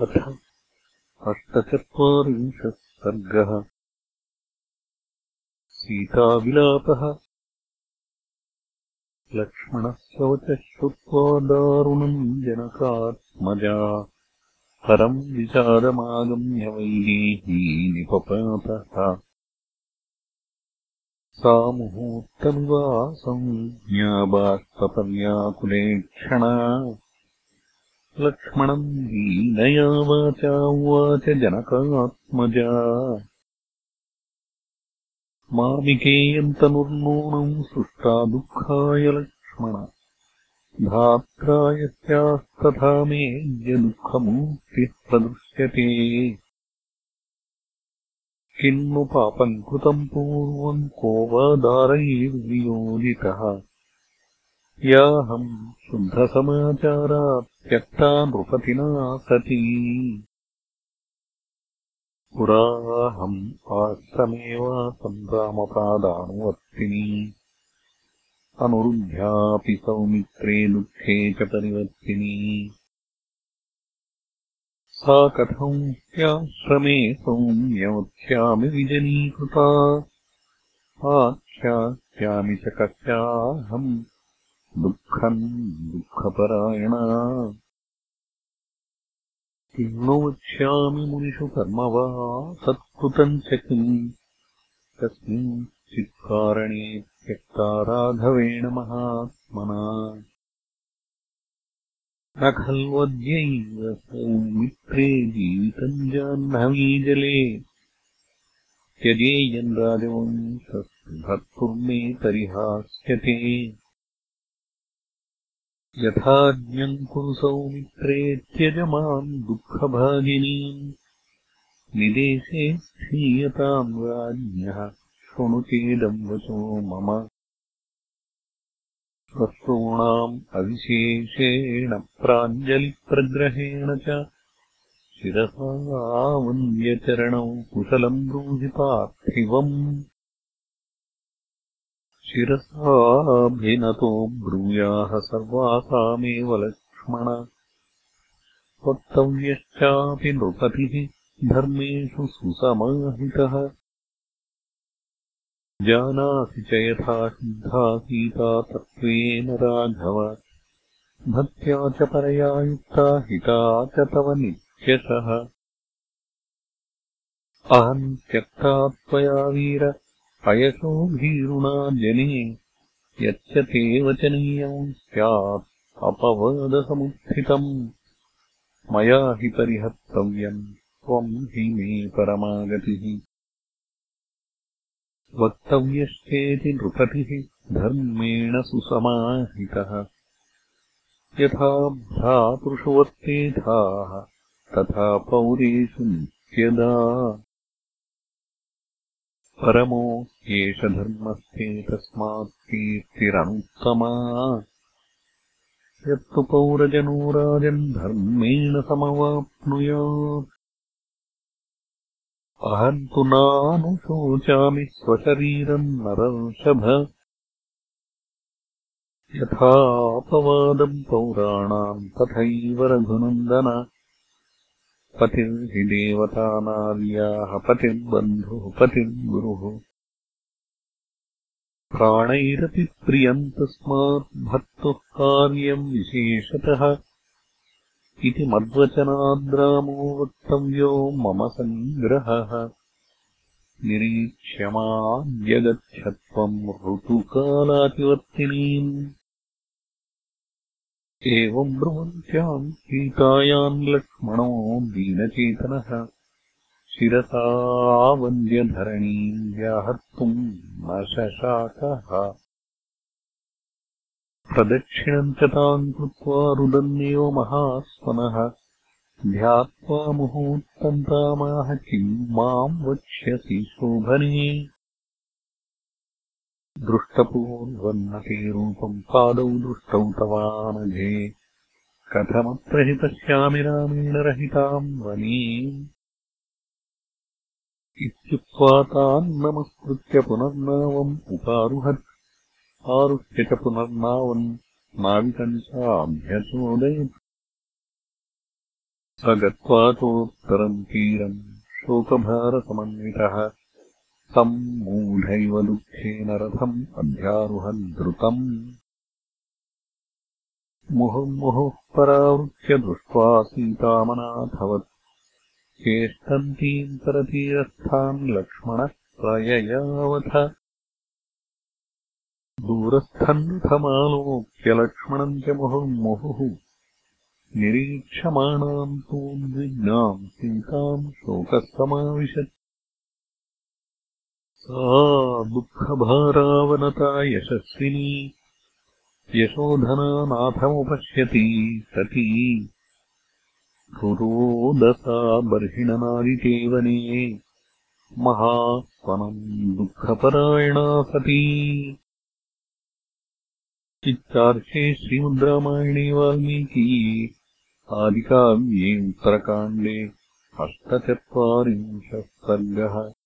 अथ अष्टचत्वारिंशः सर्गः सीताविलापः। लक्ष्मणस्य वचः श्रुत्वा दारुणम् जनकात्मजा। परम् विचारमागम्य वैदेही निपपातः सा मुहूर्तमिवासंज्ञाबाष्पपर्याकुलेक्षणा लक्ष्मणम् दीनया वाचा उवाच जनकात्मजा। मामिकेयन्तनुर्नूनम् सृष्टा दुःखाय लक्ष्मण। धात्रा यस्यास्तथा मेऽद्य दुःखमूर्तिः प्रदृश्यते किम् नु पापम् कृतम् पूर्वम् को वा दारैर्वियोजितः याहम् शुद्धसमाचारात् त्यक्ता नृपतिना सती। पुराहम् आश्रमेवासम् रामपादानुवर्तिनी। अनुरुद्ध्यापि सौमित्रे दुःखे च परिवर्तिनी। सा कथम् ह्याश्रमे सौम्यवत्स्यामि विजनीकृता। आख्यास्यामि च कस्याहम् दुःखम् दुःखपरायणा किम् नु वक्ष्यामि मुनिषु कर्म वा सत्कृतम् च किम् कस्मिंश्चित्कारणे त्यक्ता राघवेण महात्मना न खल्वद्यैव सौमित्रे जीवितम् जाह्नवीजले त्यजेयम् राजवंशस्भर्तुर्मे परिहास्यते यथाज्ञम् कुरु सौमित्रे त्यज माम् दुःखभागिनीम् निदेशे स्थीयताम् राज्ञः शृणुचेदम् वचो मम। श्वश्रूणाम् अविशेषेण प्राञ्जलिप्रग्रहेण च शिरसावन्द्यचरणौ कुशलम् ब्रूहि पार्थिवम् शिरसाभिनतो ब्रूयाः सर्वासामेव लक्ष्मण। वक्तव्यश्चापि नृपतिः धर्मेषु सुसमाहितः। जानासि च यथा शुद्धा सीता तत्त्वेन राघव। भक्त्या च परया युक्ता हिता च तव नित्यशः। अहम् त्यक्ता त्वया वीर अयशो भीरुणा जने यच्च ते वचनीयम् स्यात् अपवादसमुत्थितम्। मया हि परिहर्तव्यम् त्वम् हि मे परमागतिः। वक्तव्यश्चेति नृपतिः धर्मेण सुसमाहितः। यथा भ्रातृषु वर्तेथाः तथा पौरेषु नित्यदा परमो एष धर्मस्थे तस्मात् कीर्तिरनुत्तमा यत्तु पौरजनो राजन् धर्मेण समवाप्नुयात्। अहम् तु नानुशोचामि स्वशरीरम् नरर्षभ यथापवादम् पौराणाम् तथैव रघुनन्दन पतिर्हि देवतानार्याः पतिर्बन्धुः पतिर्गुरुः। प्राणैरपि प्रियम् तस्मात् भक्तुः कार्यम् विशेषतः। इति मद्वचनाद्रामो वक्तव्यो मम सङ्ग्रहः। निरीक्ष्यमाद्यगच्छत्वम् ऋतुकालातिवर्तिनीम् एवम् ब्रुवन्त्याम् सीतायाम् लक्ष्मणो दीनचेतनः। शिरसावन्द्यधरणीम् व्याहर्तुम् न शशाकः। प्रदक्षिणम् च ताम् कृत्वा रुदन्नेव महास्वनः ध्यात्वा मुहूर्तम् किम् माम् वक्ष्यसि शोभने दृष्टपूर्वन्नते रूपम् पादौ दृष्टौ तवानघे। पश्यामि रामेण रहिताम् वने। इत्युक्त्वा तान् नमस्कृत्य पुनर्नावम् उपारुहत्। आरुह्य च पुनर्नावम् नाविकम् चाभ्यचोदयत् स गत्वा चोत्तरम् तीरम् शोकभारसमन्वितः सम्मूढैव दुःखेन रथम् अध्यारुहन् द्रुतम् मुहुर्मुहुः परावृत्य दृष्ट्वा सीतामनाथवत्। चेष्टन्तीम् तरतीरस्थान् लक्ष्मणः प्रययावथ। दूरस्थम् रथमालोक्य लक्ष्मणम् च मुहुर्मुहुः निरीक्षमाणाम् तूद्विग्नाम् सीताम् शोकः समाविशत् सा दुःखभारावनता यशस्विनी। यशोधनानाथमुपश्यति सती। रुरोदसा बर्हिणनादिते वने महास्वनम् दुःखपरायणा सती। इत्यार्षे श्रीमुद्रामायणे वाल्मीकीये आदिकाव्ये उत्तरकाण्डे अष्टचत्वारिंशः सर्गः